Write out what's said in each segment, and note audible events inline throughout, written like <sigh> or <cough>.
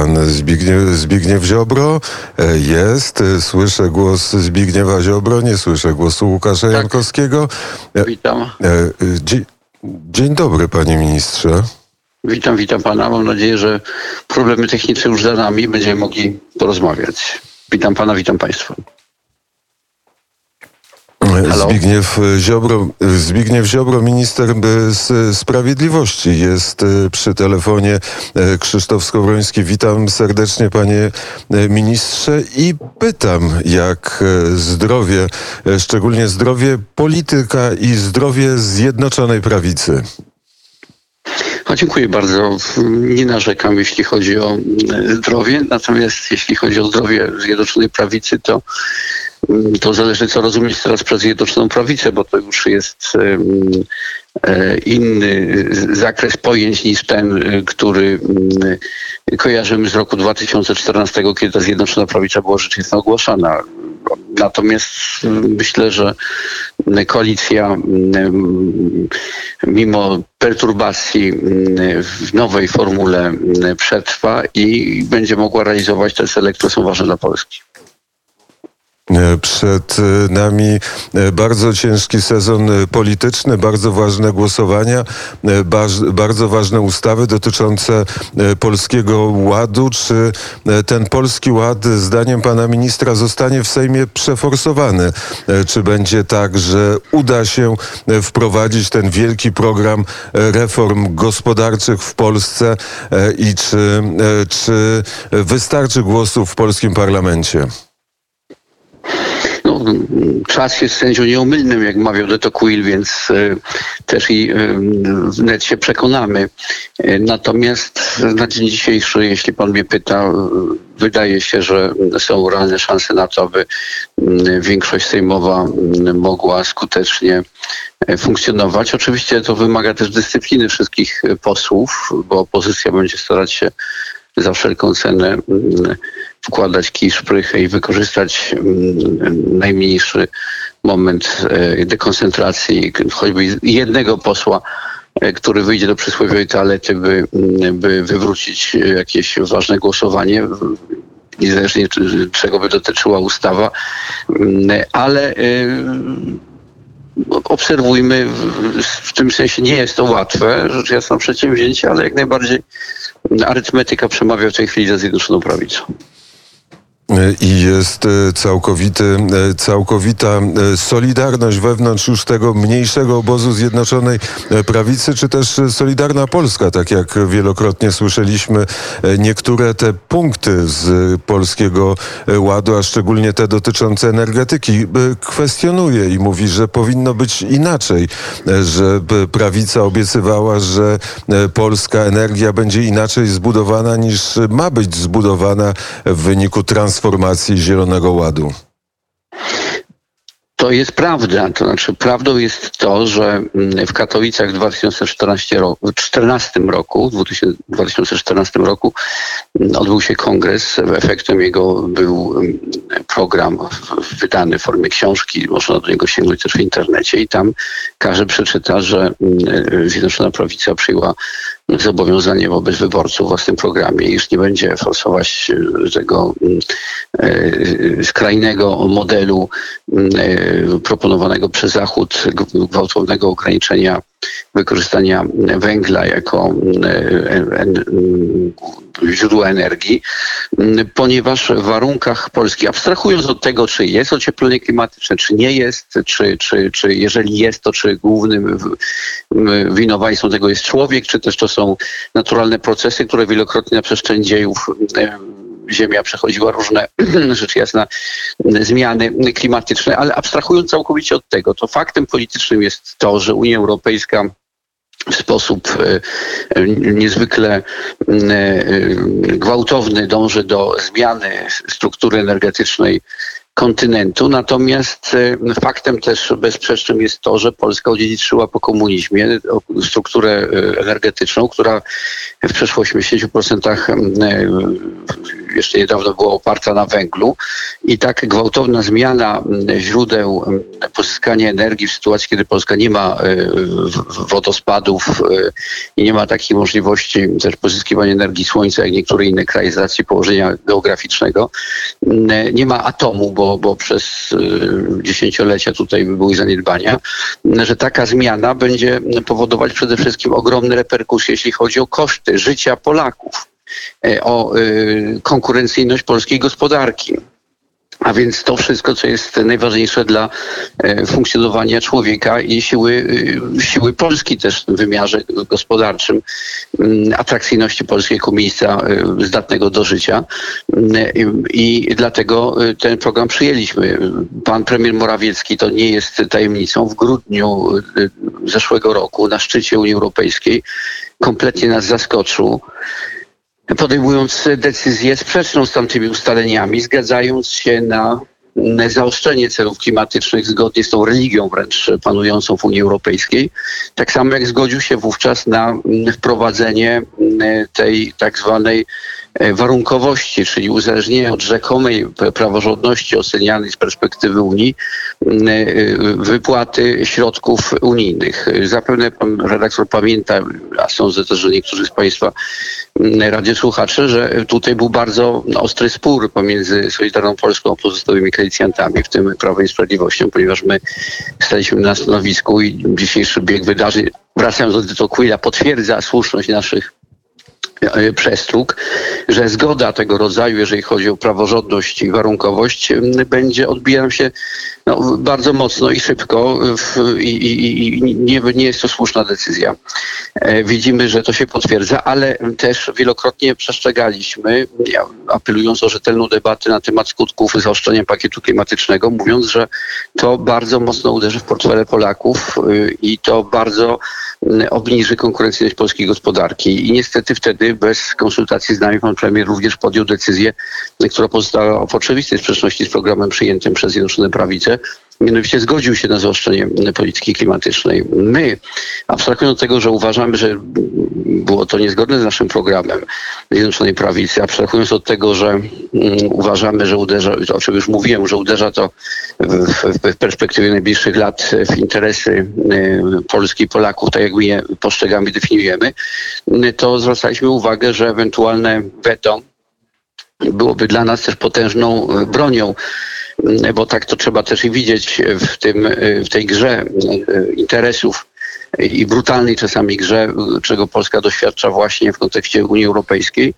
pan Zbigniew, Zbigniew Ziobro? E, Jest. E, Słyszę głos Zbigniewa Ziobro, nie słyszę głosu Łukasza Tak. Jankowskiego. E, Witam. Dzień, dzień dobry, panie ministrze. Witam, witam pana. Mam nadzieję, że problemy techniczne już za nami. Będziemy mogli porozmawiać. Witam pana, witam państwa. Halo? Zbigniew Ziobro, Zbigniew Ziobro, minister e, sprawiedliwości jest e, przy telefonie. E, Krzysztof Skowroński, witam serdecznie panie e, ministrze i pytam, jak e, zdrowie, e, szczególnie zdrowie polityka i zdrowie Zjednoczonej Prawicy. Dziękuję bardzo. Nie narzekam, jeśli chodzi o zdrowie. Natomiast jeśli chodzi o zdrowie Zjednoczonej Prawicy, to to zależy, co rozumieć teraz przez Zjednoczoną Prawicę, bo to już jest e, inny zakres pojęć niż ten, e, który mm, kojarzymy z roku 2014, kiedy ta Zjednoczona Prawica była rzeczywiście ogłaszana. Natomiast mm, myślę, że koalicja mm, mimo perturbacji w nowej formule przetrwa i będzie mogła realizować te cele, które są ważne dla Polski. E, Przed e, nami e, bardzo ciężki sezon polityczny, bardzo ważne głosowania, bardzo ważne ustawy dotyczące polskiego ładu. Czy ten polski ład, zdaniem pana ministra, zostanie w Sejmie przeforsowany? Czy będzie tak, że uda się wprowadzić ten wielki program reform gospodarczych w Polsce i czy, czy wystarczy głosów w polskim parlamencie? No, mm, czas jest sędzią nieomylnym, jak mawiał de Tocqueville, więc e, też i e, wnet się przekonamy. E, natomiast na dzień dzisiejszy, jeśli pan mnie pyta, wydaje się, że są realne szanse na to, aby mm, większość sejmowa mm, mogła skutecznie funkcjonować. Oczywiście to wymaga też dyscypliny wszystkich posłów, bo opozycja będzie starać się za wszelką cenę mm, wkładać kij w szprychę i wykorzystać mm, najmniejszy moment e, dekoncentracji choćby jednego posła, e, który wyjdzie do przysłowiowej toalety, by, mm, by wywrócić jakieś ważne głosowanie niezależnie czego by dotyczyła ustawa, ale e, obserwujmy, w- tym sensie nie jest to łatwe, rzecz jasna przedsięwzięcie, ale jak najbardziej arytmetyka przemawia w tej chwili za Zjednoczoną Prawicą. I jest e, całkowity, e, całkowita e, solidarność wewnątrz już tego mniejszego obozu Zjednoczonej Prawicy, czy też Solidarna Polska, tak jak wielokrotnie słyszeliśmy, niektóre te punkty z Polskiego Ładu, a szczególnie te dotyczące energetyki, kwestionuje i mówi, że powinno być inaczej, że prawica obiecywała, że polska energia będzie inaczej zbudowana niż ma być zbudowana w wyniku transformacji Zielonego Ładu. To jest prawda. To znaczy, prawdą jest to, że mm, w Katowicach w 2014 roku, 14 roku, w 2000 2014 roku mm, odbył się kongres. Efektem jego był mm, program wydany w formie książki. Można do niego sięgnąć też w internecie i tam każdy przeczyta, że Zjednoczona Prawica przyjęła zobowiązanie wobec wyborców w własnym programie, iż nie będzie forsować e, tego mm, e, skrajnego modelu mm, e, proponowanego przez Zachód gwałtownego ograniczenia wykorzystania węgla jako mm, e, en- mm, źródła energii, mm, ponieważ w warunkach Polski, abstrahując od tego, czy jest ocieplenie klimatyczne, czy nie jest, czy, czy, czy jeżeli jest, to czy głównym winowajcą tego jest człowiek, czy też to są naturalne procesy, które wielokrotnie na przestrzeni dziejów Ziemia przechodziła różne, <clears throat> rzecz jasna, zmiany klimatyczne, ale abstrahując całkowicie od tego, to faktem politycznym jest to, że Unia Europejska w sposób e, e, niezwykle e, gwałtowny dąży do zmiany struktury energetycznej kontynentu. Natomiast faktem też bezsprzecznym jest to, że Polska odziedziczyła po komunizmie strukturę energetyczną, która w przeszło 80% e, jeszcze niedawno była oparta na węglu i tak gwałtowna zmiana źródeł pozyskania energii w sytuacji, kiedy Polska nie ma wodospadów i nie ma takiej możliwości też pozyskiwania energii słońca, jak niektóre inne kraje z racji położenia geograficznego. Nie ma atomu, bo, bo przez dziesięciolecia tutaj były zaniedbania, że taka zmiana będzie powodować przede wszystkim ogromne reperkusje, jeśli chodzi o koszty życia Polaków, o e, konkurencyjność polskiej gospodarki. A więc to wszystko, co jest najważniejsze dla e, funkcjonowania człowieka i siły, siły Polski też w wymiarze gospodarczym, mm, atrakcyjności Polski jako miejsca zdatnego do życia. Mm, I dlatego ten program przyjęliśmy. Pan premier Morawiecki, to nie jest tajemnicą, w grudniu zeszłego roku na szczycie Unii Europejskiej kompletnie nas zaskoczył, podejmując decyzję sprzeczną z tamtymi ustaleniami, zgadzając się na zaostrzenie celów klimatycznych zgodnie z tą religią wręcz panującą w Unii Europejskiej. Tak samo jak zgodził się wówczas na wprowadzenie tej tak zwanej warunkowości, czyli uzależnienie od rzekomej praworządności ocenianej z perspektywy Unii e, wypłaty środków unijnych. Zapewne pan redaktor pamięta, a sądzę też, że niektórzy z Państwa radiosłuchacze, że tutaj był bardzo ostry spór pomiędzy Solidarną Polską a pozostałymi koalicjantami, w tym Prawem i Sprawiedliwością, ponieważ my staliśmy na stanowisku i dzisiejszy bieg wydarzeń, wracając do Tocqueville'a, potwierdza słuszność naszych E, przestróg, że zgoda tego rodzaju, jeżeli chodzi o praworządność i warunkowość, będzie odbijała się no, bardzo mocno i szybko w, i, i, i nie, nie, jest to słuszna decyzja. E, widzimy, że to się potwierdza, ale też wielokrotnie przestrzegaliśmy, apelując o rzetelną debatę na temat skutków zaostrzenia pakietu klimatycznego, mówiąc, że to bardzo mocno uderzy w portfele Polaków y, i to bardzo obniży konkurencyjność polskiej gospodarki. I niestety wtedy bez konsultacji z nami pan premier również podjął decyzję, która pozostała w oczywistej sprzeczności z programem przyjętym przez Zjednoczone Prawice, mianowicie zgodził się na zaostrzenie polityki klimatycznej. My, abstrahując od tego, że uważamy, że było to niezgodne z naszym programem Zjednoczonej Prawicy, abstrahując od tego, że um, uważamy, że uderza, o czym już mówiłem, że uderza to w, w perspektywie najbliższych lat w interesy y, Polski i Polaków, tak jak my je postrzegamy, definiujemy, to zwracaliśmy uwagę, że ewentualne weto byłoby dla nas też potężną bronią bo tak to trzeba też i widzieć w, tym, w tej grze interesów i brutalnej czasami grze, czego Polska doświadcza właśnie w kontekście Unii Europejskiej.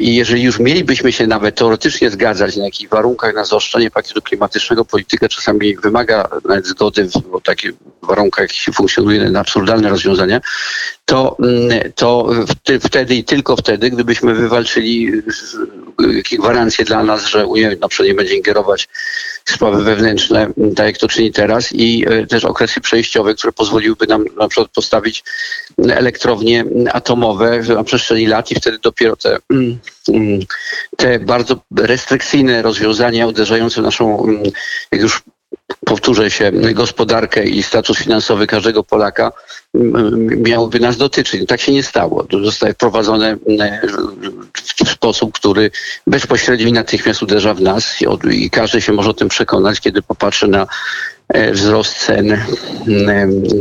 I jeżeli już mielibyśmy się nawet teoretycznie zgadzać na jakich warunkach na zaostrzenie pakietu klimatycznego, polityka czasami wymaga nawet zgody w takich warunkach, się funkcjonuje na absurdalne rozwiązania, to, to wtedy i tylko wtedy, gdybyśmy wywalczyli jakieś gwarancje dla nas, że Unia przykład nie będzie ingerować w sprawy wewnętrzne, tak jak to czyni teraz i e, też okresy przejściowe, które pozwoliłyby nam na przykład postawić elektrownie atomowe na przestrzeni lat i wtedy dopiero te, mm, mm, te bardzo restrykcyjne rozwiązania uderzające w naszą, mm, jak już powtórzę się, gospodarkę i status finansowy każdego Polaka miałoby nas dotyczyć. Tak się nie stało. To zostaje wprowadzone w sposób, który bezpośrednio i natychmiast uderza w nas i każdy się może o tym przekonać, kiedy popatrzy na e, wzrost cen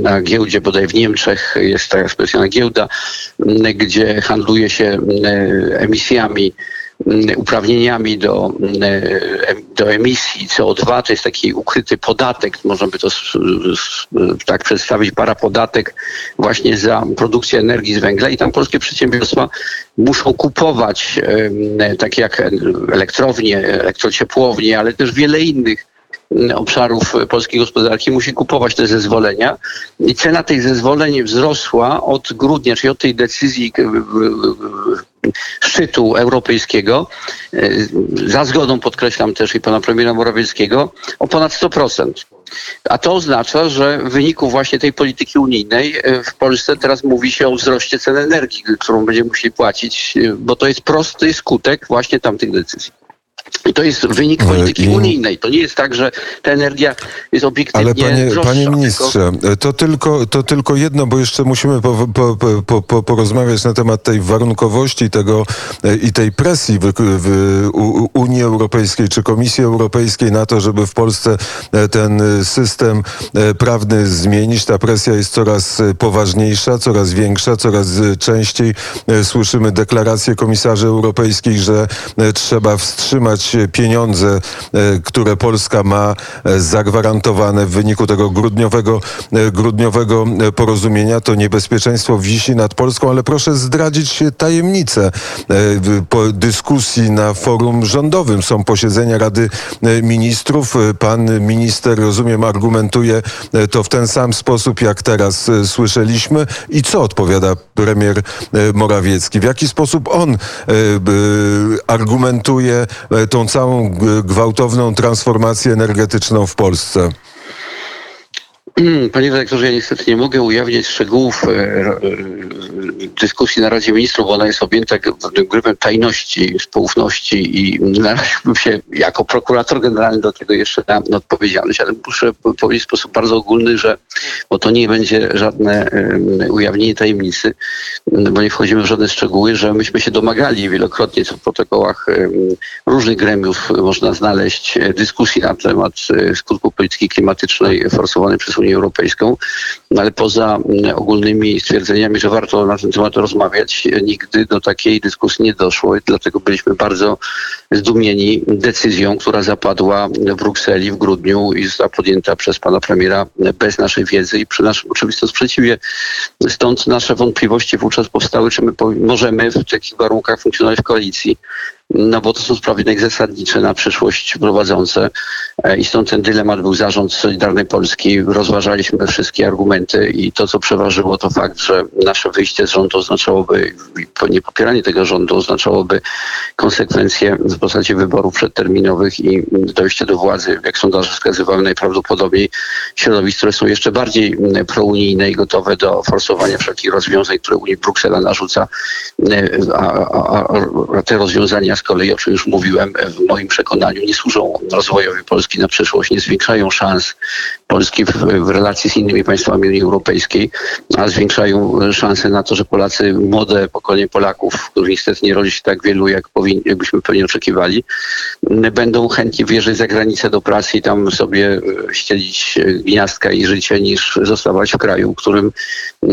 na giełdzie, bodaj w Niemczech jest taka specjalna giełda, gdzie handluje się emisjami Mm, uprawnieniami do, mm, do emisji CO2. To jest taki ukryty podatek, można by to tak przedstawić, parapodatek właśnie za produkcję energii z węgla i tam polskie przedsiębiorstwa muszą kupować takie jak elektrownie, elektrociepłownie, ale też wiele innych obszarów polskiej gospodarki musi kupować te zezwolenia i cena tych zezwoleń wzrosła od grudnia, czyli od tej decyzji szczytu europejskiego, za zgodą podkreślam też i pana premiera Morawieckiego, o ponad 100%. A to oznacza, że w wyniku właśnie tej polityki unijnej w Polsce teraz mówi się o wzroście cen energii, którą będziemy musieli płacić, bo to jest prosty skutek właśnie tamtych decyzji. I to jest wynik polityki I... unijnej. To nie jest tak, że ta energia jest obiektywnie Ale panie, droższa, panie ministrze, tylko... to, tylko, to tylko jedno, bo jeszcze musimy po, po, po, po, porozmawiać na temat tej warunkowości tego i tej presji w, w Unii Europejskiej czy Komisji Europejskiej na to, żeby w Polsce ten system prawny zmienić. Ta presja jest coraz poważniejsza, coraz większa, coraz częściej słyszymy deklaracje komisarzy europejskich, że trzeba wstrzymać pieniądze, e, które Polska ma e, zagwarantowane w wyniku tego grudniowego, e, grudniowego porozumienia, to niebezpieczeństwo wisi nad Polską, ale proszę zdradzić tajemnicę po dyskusji na forum rządowym. Są posiedzenia Rady Ministrów. Pan minister, rozumiem, argumentuje to w ten sam sposób, jak teraz słyszeliśmy. I co odpowiada premier Morawiecki? W jaki sposób on argumentuje tą całą gwałtowną transformację energetyczną w Polsce? <clears throat> Panie dyrektorze, ja niestety nie mogę ujawniać szczegółów e, e, dyskusji na Radzie Ministrów, bo ona jest objęta grypem tajności, poufności i naraziłbym się jako prokurator generalny do tego jeszcze na odpowiedzialność, ale muszę powiedzieć w sposób bardzo ogólny, że bo to nie będzie żadne ujawnienie tajemnicy, bo nie wchodzimy w żadne szczegóły, że myśmy się domagali wielokrotnie, co w protokołach różnych gremiów można znaleźć dyskusji na temat e, skutków polityki klimatycznej forsowanej przez Unię Europejską, ale poza mm, ogólnymi stwierdzeniami, że warto na ten temat rozmawiać, nigdy do takiej dyskusji nie doszło i dlatego byliśmy bardzo zdumieni decyzją, która zapadła w Brukseli w grudniu i została podjęta przez pana premiera bez naszej wiedzy i przy naszym oczywistym sprzeciwie. Stąd nasze wątpliwości wówczas powstały, czy my możemy w takich warunkach funkcjonować w koalicji no bo to są sprawy zasadnicze na przyszłość prowadzące e, i stąd ten dylemat był zarząd Solidarnej Polski. Rozważaliśmy wszystkie argumenty i to, co przeważyło, to fakt, że nasze wyjście z rządu oznaczałoby, nie popieranie tego rządu oznaczałoby konsekwencje w postaci wyborów przedterminowych i dojście do władzy, jak sondaże wskazywały, najprawdopodobniej środowisk, które są jeszcze bardziej prounijne i gotowe do forsowania wszelkich rozwiązań, które Unii Bruksela narzuca, e, a, a, a te rozwiązania z kolei, o czym już mówiłem, w moim przekonaniu nie służą rozwojowi Polski na przyszłość, nie zwiększają szans Polski w, w relacji z innymi państwami Unii Europejskiej, a zwiększają szanse na to, że Polacy, młode pokolenie Polaków, których niestety nie rodzi się tak wielu, jak powinni, jakbyśmy pewnie oczekiwali, będą chętnie wyjeżdżać za granicę do pracy i tam sobie e, ścielić gniazdka i życie, niż zostawać w kraju, w którym e,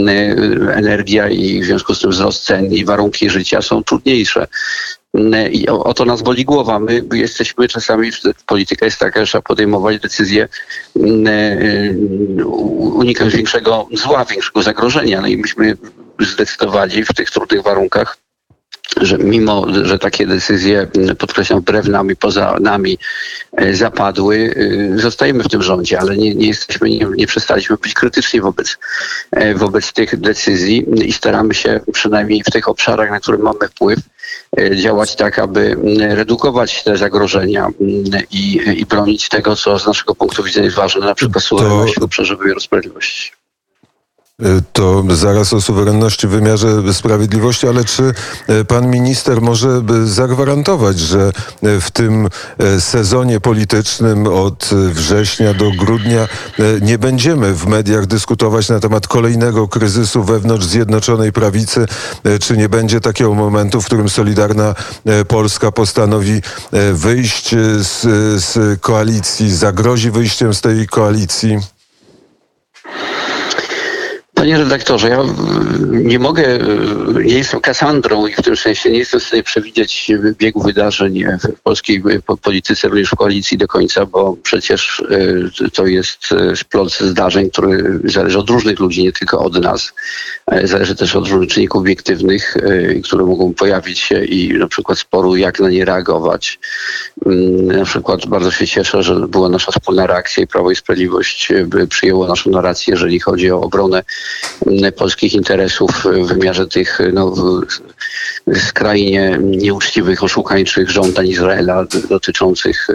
energia i w związku z tym wzrost cen i warunki życia są trudniejsze. I o, o, to nas boli głowa. My jesteśmy czasami, polityka jest taka, że trzeba podejmować decyzje, unikając większego zła, większego zagrożenia. No i myśmy zdecydowali w tych trudnych warunkach że mimo, że takie decyzje, podkreślam, wbrew nami, poza nami e, zapadły, e, zostajemy w tym rządzie, ale nie, nie jesteśmy, nie, nie przestaliśmy być krytyczni wobec, e, wobec tych decyzji i staramy się przynajmniej w tych obszarach, na które mamy wpływ, działać tak, aby redukować te zagrożenia i, i bronić tego, co z naszego punktu widzenia jest ważne, na przykład suwerenność w obszarze wymiaru sprawiedliwości. To zaraz o suwerenności w wymiarze sprawiedliwości, ale czy e, pan minister może zagwarantować, że e, w tym e, sezonie politycznym od września do grudnia nie będziemy w mediach dyskutować na temat kolejnego kryzysu wewnątrz Zjednoczonej Prawicy? Czy nie będzie takiego momentu, w którym Solidarna Polska postanowi wyjść z, z koalicji, zagrozi wyjściem z tej koalicji? Panie redaktorze, ja nie mogę, nie jestem Kasandrą i w tym sensie nie jestem w stanie przewidzieć biegu wydarzeń w polskiej polityce, również w koalicji do końca, bo przecież to jest splot zdarzeń, który zależy od różnych ludzi, nie tylko od nas. E, zależy też od różnych czynników obiektywnych, które mogą pojawić się i na przykład sporu, jak na nie reagować. Mm, na przykład bardzo się cieszę, że była nasza wspólna reakcja i Prawo i Sprawiedliwość przyjęło naszą narrację, jeżeli chodzi o obronę polskich interesów w wymiarze tych no, skrajnie nieuczciwych, oszukańczych żądań Izraela dotyczących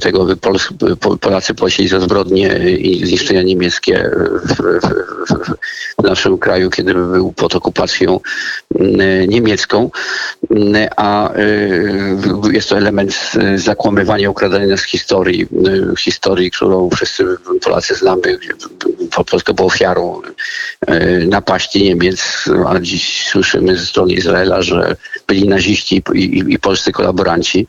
tego, by Polacy płacili za zbrodnie i zniszczenia niemieckie w, w, w naszym kraju, kiedy był pod okupacją niemiecką, a jest to element zakłamywania, ukradania z historii, historii, którą wszyscy Polacy znamy, Polska była ofiarą napaści Niemiec, a dziś słyszymy ze strony Izraela, że byli naziści i, i, i polscy kolaboranci.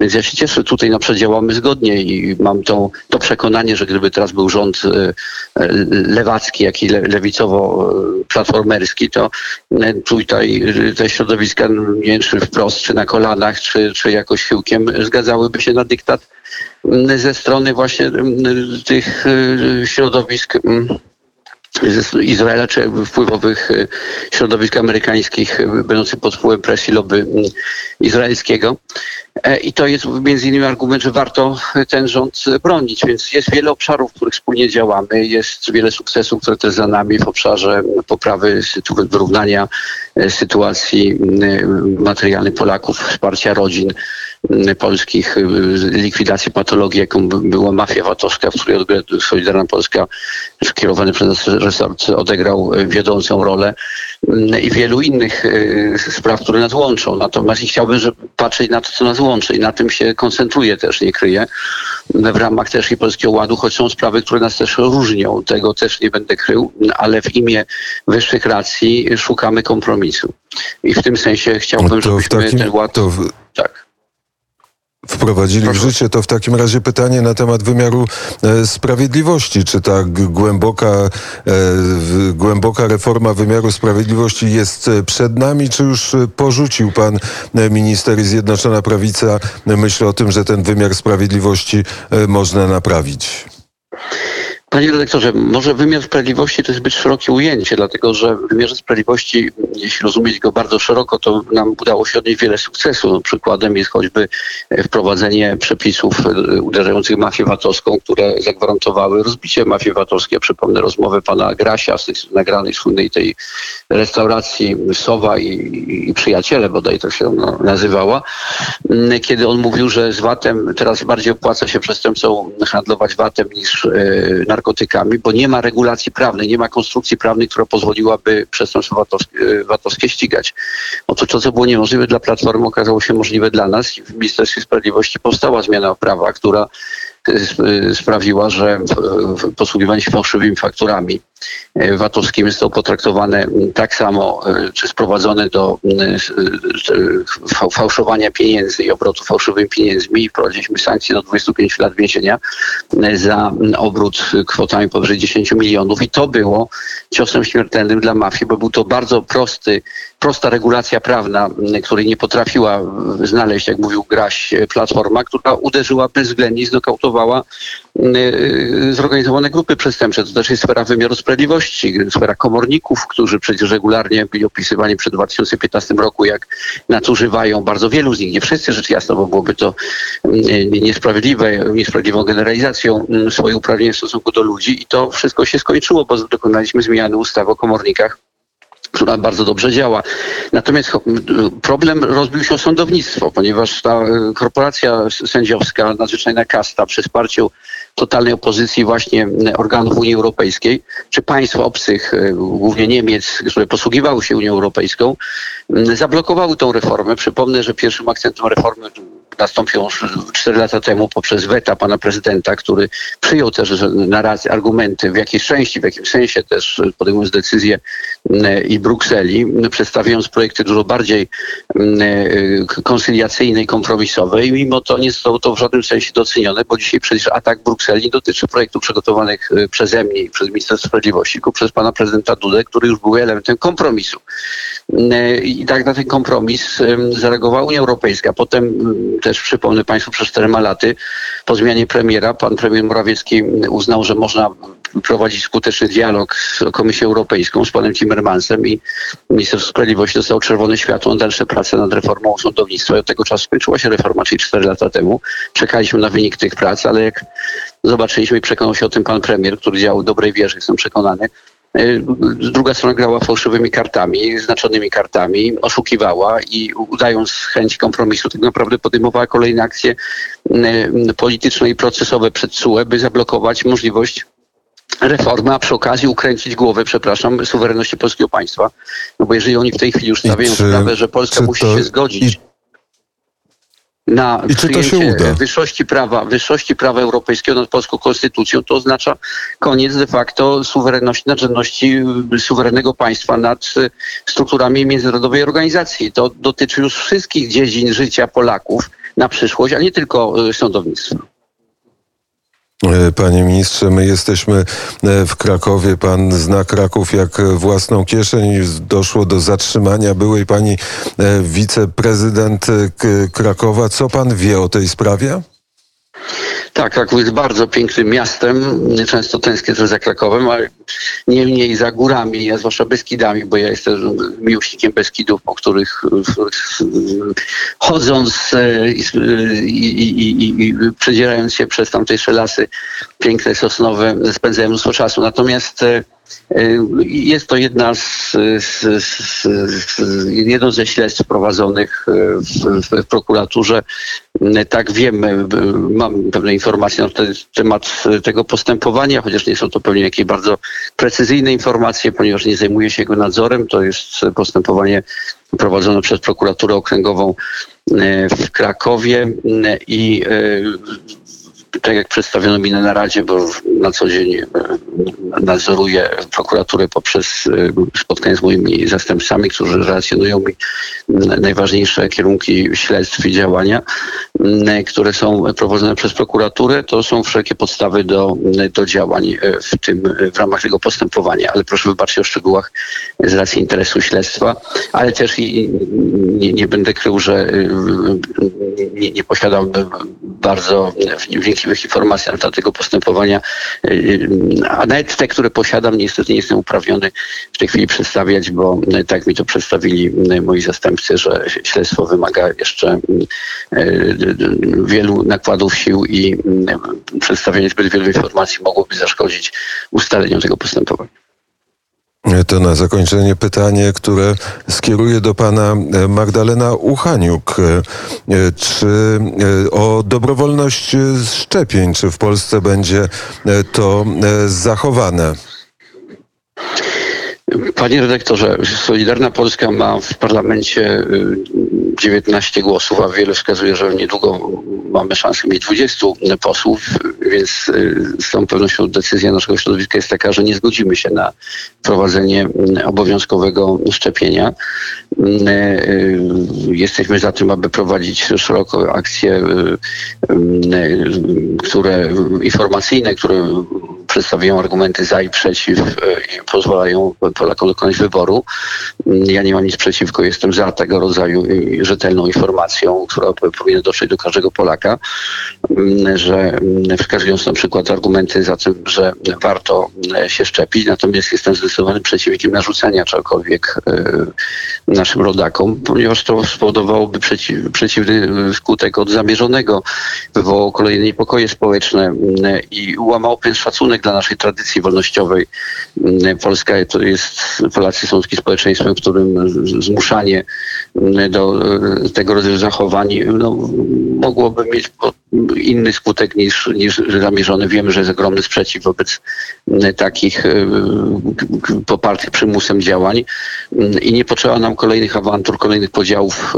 Więc ja się cieszę, tutaj na działamy zgodnie i mam to, przekonanie, że gdyby teraz był rząd e, e, lewacki, jak i lewicowo-platformerski, to e, tutaj te środowiska, nie wiem, czy wprost, czy na kolanach, czy, czy jakoś chyłkiem, zgadzałyby się na dyktat ze strony właśnie tych środowisk Izraela czy wpływowych e, środowisk amerykańskich e, będących pod wpływem presji lobby izraelskiego. E, I to jest między innymi argument, że warto ten rząd bronić, więc jest wiele obszarów, w których wspólnie działamy, jest wiele sukcesów, które też za nami w obszarze poprawy wyrównania sytuacji materialnej Polaków, wsparcia rodzin, polskich, y, likwidacji patologii, jaką była mafia VAT-owska, w której Solidarna Polska skierowany przez resort odegrał y, wiodącą rolę mm, i wielu innych y, spraw, które nas łączą. Natomiast chciałbym żeby patrzeć na to, co nas łączy i na tym się koncentruję też, nie kryję, w ramach też i Polskiego Ładu, choć są sprawy, które nas też różnią. Tego też nie będę krył, ale w imię wyższych racji szukamy kompromisu. I w tym sensie chciałbym, żebyśmy takim, ten ład... W... Tak wprowadzili Proszę. w życie, to w takim razie pytanie na temat wymiaru e, sprawiedliwości. Czy ta głęboka, e, głęboka reforma wymiaru sprawiedliwości jest e, przed nami, czy już porzucił pan minister i Zjednoczona Prawica myśl o tym, że ten wymiar sprawiedliwości można naprawić? Panie redaktorze, może wymiar sprawiedliwości to jest zbyt szerokie ujęcie, dlatego że w wymiarze sprawiedliwości, jeśli rozumieć go bardzo szeroko, to nam udało się odnieść wiele sukcesu. No, przykładem jest choćby wprowadzenie przepisów e, uderzających mafię VAT-owską, które zagwarantowały rozbicie mafii VAT-owskiej. Przypomnę rozmowę pana Grasia z tej nagranej słynnej tej restauracji Sowa i, i Przyjaciele, bodaj to się nazywała, kiedy on mówił, że z VAT-em teraz bardziej opłaca się przestępcom handlować VAT-em niż e, narkotykami, bo nie ma regulacji prawnej, nie ma konstrukcji prawnej, która pozwoliłaby przestępstwo VAT-owskie, VAT-owskie ścigać. Otóż to, co było niemożliwe dla Platformy, okazało się możliwe dla nas i w Ministerstwie Sprawiedliwości powstała zmiana prawa, która sprawiła, że posługiwanie się fałszywymi fakturami e, VAT-owskimi zostało potraktowane tak samo, e, czy sprowadzone do e, fałszowania pieniędzy i obrotu fałszywymi pieniędzmi i wprowadziliśmy sankcje do 25 lat więzienia za obrót kwotami powyżej 10 milionów i to było ciosem śmiertelnym dla mafii, bo był to bardzo prosty prosta regulacja prawna, której nie potrafiła znaleźć, jak mówił Graś, Platforma, która uderzyła bezwzględnie i znokautowała zorganizowane grupy przestępcze. To też jest sfera wymiaru sprawiedliwości, sfera komorników, którzy przecież regularnie byli opisywani przed 2015 roku, jak nadużywają bardzo wielu z nich, nie wszyscy rzecz jasna, bo byłoby to niesprawiedliwe, niesprawiedliwą generalizacją swoich uprawnień w stosunku do ludzi i to wszystko się skończyło, bo dokonaliśmy zmiany ustawy o komornikach która bardzo dobrze działa. Natomiast problem rozbił się o sądownictwo, ponieważ ta e, korporacja sędziowska, nadzwyczajna kasta przy wsparciu totalnej opozycji właśnie organów Unii Europejskiej, czy państw obcych, e, głównie Niemiec, które posługiwały się Unią Europejską, zablokowały tą reformę. Przypomnę, że pierwszym akcentem reformy nastąpił 4 lata temu poprzez weta pana prezydenta, który przyjął też narrację, argumenty w jakiejś części, w jakimś sensie też podejmując decyzje i Brukseli, przedstawiając projekty dużo bardziej konsyliacyjne i kompromisowe i mimo to nie zostało to w żadnym sensie docenione, bo dzisiaj przecież atak Brukseli dotyczy projektów przygotowanych y, przeze mnie i przez Minister Sprawiedliwości, tylko przez pana prezydenta Dudę, który już był elementem kompromisu. I tak na ten kompromis zareagowała Unia Europejska. Potem też przypomnę Państwu przez czterema laty po zmianie premiera pan premier Morawiecki uznał, że można prowadzić skuteczny dialog z Komisją Europejską, z panem Timmermansem i minister sprawiedliwości dostał czerwone światło na dalsze prace nad reformą sądownictwa. I od tego czasu skończyła się reforma, czyli cztery lata temu. Czekaliśmy na wynik tych prac, ale jak zobaczyliśmy i przekonał się o tym pan premier, który działał w dobrej wierze, jestem przekonany, y, druga strona grała fałszywymi kartami, znaczonymi kartami, oszukiwała i udając chęć kompromisu, tak naprawdę podejmowała kolejne akcje y, polityczne i procesowe przed CUE, by zablokować możliwość reformy, a przy okazji ukręcić głowę, przepraszam, suwerenności polskiego państwa. No bo jeżeli oni w tej chwili już stawiają czy- sprawę, że Polska musi to- się zgodzić na I czy to się uda? wyższości prawa, wyższości prawa europejskiego nad polską konstytucją, to oznacza koniec de facto suwerenności, nadrzędności y, suwerennego państwa nad y, strukturami międzynarodowej organizacji. To dotyczy już wszystkich dziedzin życia Polaków na przyszłość, a nie tylko y, sądownictwa. E, Panie ministrze, my jesteśmy e, w Krakowie. Pan zna Kraków jak własną kieszeń. Doszło do zatrzymania byłej pani e, wiceprezydent Krakowa. Co pan wie o tej sprawie? Tak, Kraków jest bardzo pięknym miastem. Często tęsknię też za Krakowem, ale niemniej za górami, a zwłaszcza Beskidami, bo ja jestem miłośnikiem Beskidów, po których, chodząc e, i, i, i, przedzierając się przez tamtejsze lasy piękne, sosnowe, spędzałem mnóstwo czasu. Natomiast e, e, jest to jedna z, z, z, z, jedno ze śledztw prowadzonych w, w prokuraturze. Tak wiemy, mam pewne informacje na temat tego postępowania, chociaż nie są to pewnie jakieś bardzo precyzyjne informacje, ponieważ nie zajmuje się jego nadzorem. To jest postępowanie prowadzone przez prokuraturę okręgową e, w Krakowie e, i e, tak jak przedstawiono mi na naradzie, bo na co dzień e, nadzoruję prokuraturę poprzez e, spotkania z moimi zastępcami, którzy relacjonują mi najważniejsze kierunki śledztw i działania, które są prowadzone przez prokuraturę, to są wszelkie podstawy do, do działań e, w tym, w ramach tego postępowania. Ale proszę wybaczyć o szczegółach z racji interesu śledztwa, ale też i nie, nie będę krył, że y, nie, nie posiadam bardzo wnikliwych informacji na temat tego postępowania, y, a nawet te, które posiadam, niestety nie jestem uprawniony w tej chwili przedstawiać, bo y, tak mi to przedstawili y, moi zastępcy, że śledztwo wymaga jeszcze y, wielu nakładów sił i y, przedstawienie zbyt wielu informacji mogłoby zaszkodzić ustaleniu tego postępowania. To na zakończenie pytanie, które skieruję do pana e, Magdalena Uchaniuk. E, e, Czy o dobrowolność szczepień, czy w Polsce będzie to zachowane? Panie redaktorze, Solidarna Polska ma w parlamencie y, 19 głosów, a wiele wskazuje, że niedługo mamy szansę mieć 20 posłów, więc y, z całą pewnością decyzja naszego środowiska jest taka, że nie zgodzimy się na prowadzenie y, obowiązkowego szczepienia. Y, y, Jesteśmy za tym, aby prowadzić szeroko akcje y, y, które informacyjne, które przedstawiają argumenty za i przeciw y, i pozwalają Polakom dokonać wyboru. Ja nie mam nic przeciwko, jestem za tego rodzaju y, rzetelną informacją, która powinna dotrzeć do każdego Polaka, mm, że mm, wskazując na przykład argumenty za tym, że warto mm, się szczepić, natomiast jestem zdecydowanym przeciwnikiem narzucania czegokolwiek naszym rodakom, ponieważ to spowodowałoby przeciw, przeciwny skutek od zamierzonego, wywołało kolejne niepokoje społeczne mm, i łamało pewien szacunek dla naszej tradycji wolnościowej. Mm, Polska to jest, Polacy są takim społeczeństwem, w którym zmuszanie mm, do e, tego rodzaju zachowań no, mogłoby mieć inny skutek niż, niż zamierzony. Wiemy, że jest ogromny sprzeciw wobec mm, takich e, popartych przymusem działań i nie potrzeba nam kolejnych awantur, kolejnych podziałów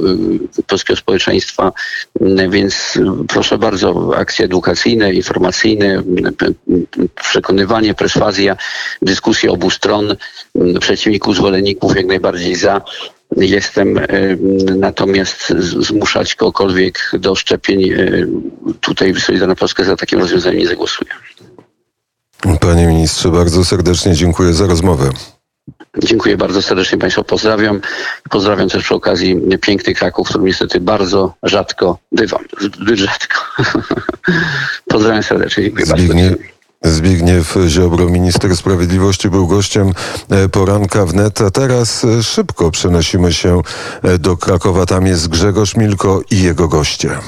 e, polskiego społeczeństwa, więc proszę bardzo, akcje edukacyjne, informacyjne, przekonywanie, perswazja, dyskusje obu stron, m, przeciwników, zwolenników jak najbardziej za. Jestem e, natomiast zmuszać kogokolwiek do szczepień. e, Tutaj Solidarna Polska za takim rozwiązaniem nie zagłosuje. Panie ministrze, bardzo serdecznie dziękuję za rozmowę. Dziękuję bardzo serdecznie Państwa, pozdrawiam. Pozdrawiam też przy okazji piękny Kraków, w którym niestety bardzo rzadko bywam. Zbyt rzadko. <laughs> pozdrawiam serdecznie, dziękuję Zbigniew, bardzo. Zbigniew Ziobro, minister sprawiedliwości, był gościem e, poranka wnet, a teraz e, szybko przenosimy się e, do Krakowa. Tam jest Grzegorz Milko i jego goście.